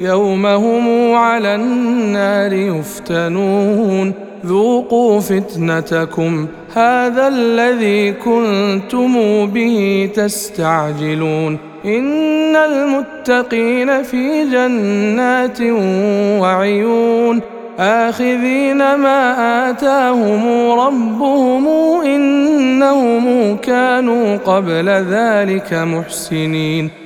يوم هم على النار يفتنون. ذوقوا فتنتكم هذا الذي كنتم به تستعجلون. إن المتقين في جنات وعيون. آخذين ما آتاهم ربهم إنهم كانوا قبل ذلك محسنين.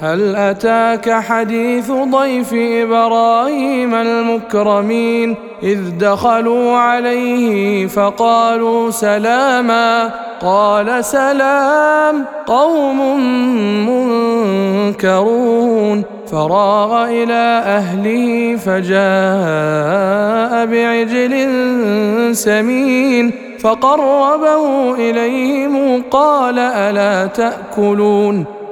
هل أتاك حديث ضيف إبراهيم المكرمين إذ دخلوا عليه فقالوا سلاما؟ قال سلام قوم منكرون. فراغ إلى أهله فجاء بعجل سمين. فقربه إليهم قال ألا تأكلون؟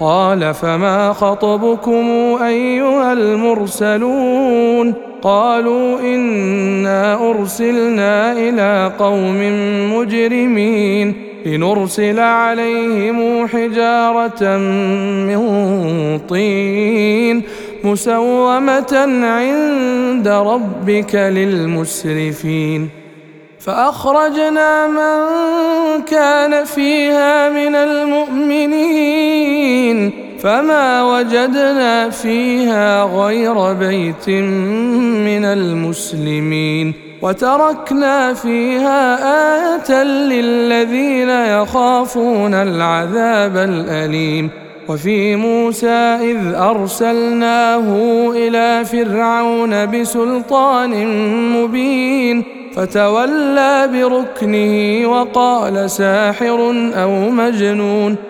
قال فما خطبكم أيها المرسلون قالوا إنا أرسلنا إلى قوم مجرمين لنرسل عليهم حجارة من طين مسومة عند ربك للمسرفين. فأخرجنا من كان فيها من المؤمنين فما وجدنا فيها غير بيت من المسلمين وتركنا فيها آية للذين يخافون العذاب الأليم وفي موسى إذ أرسلناه إلى فرعون بسلطان مبين فتولى بركنه وقال ساحر أو مجنون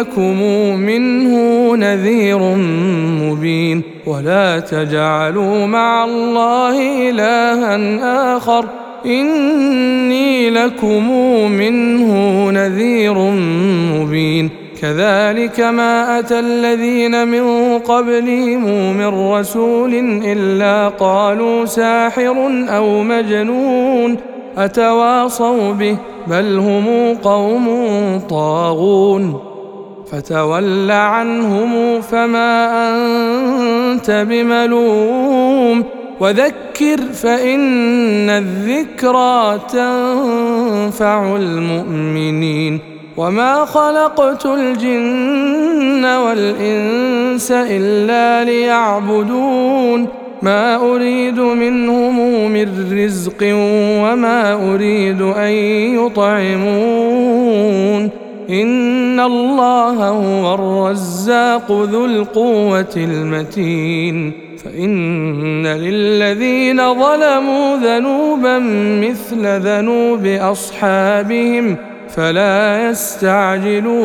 لكم منه نذير مبين ولا تجعلوا مع الله إلها آخر إني لكم منه نذير مبين كذلك ما أتى الذين من قبلهم من رسول إلا قالوا ساحر أو مجنون أتواصوا به بل هم قوم طاغون فتول عنهم فما أنت بملوم وذكر فإن الذكرى تنفع المؤمنين وما خلقت الجن والإنس إلا ليعبدون ما أريد منهم من رزق وما أريد أن يطعمون إن الله هو الرزاق ذو القوة المتين. فإن للذين ظلموا ذنوبا مثل ذنوب أصحابهم فلا يستعجلون.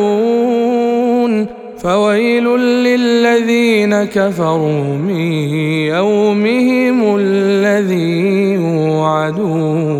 فويل للذين كفروا من يومهم الذي يوعدون.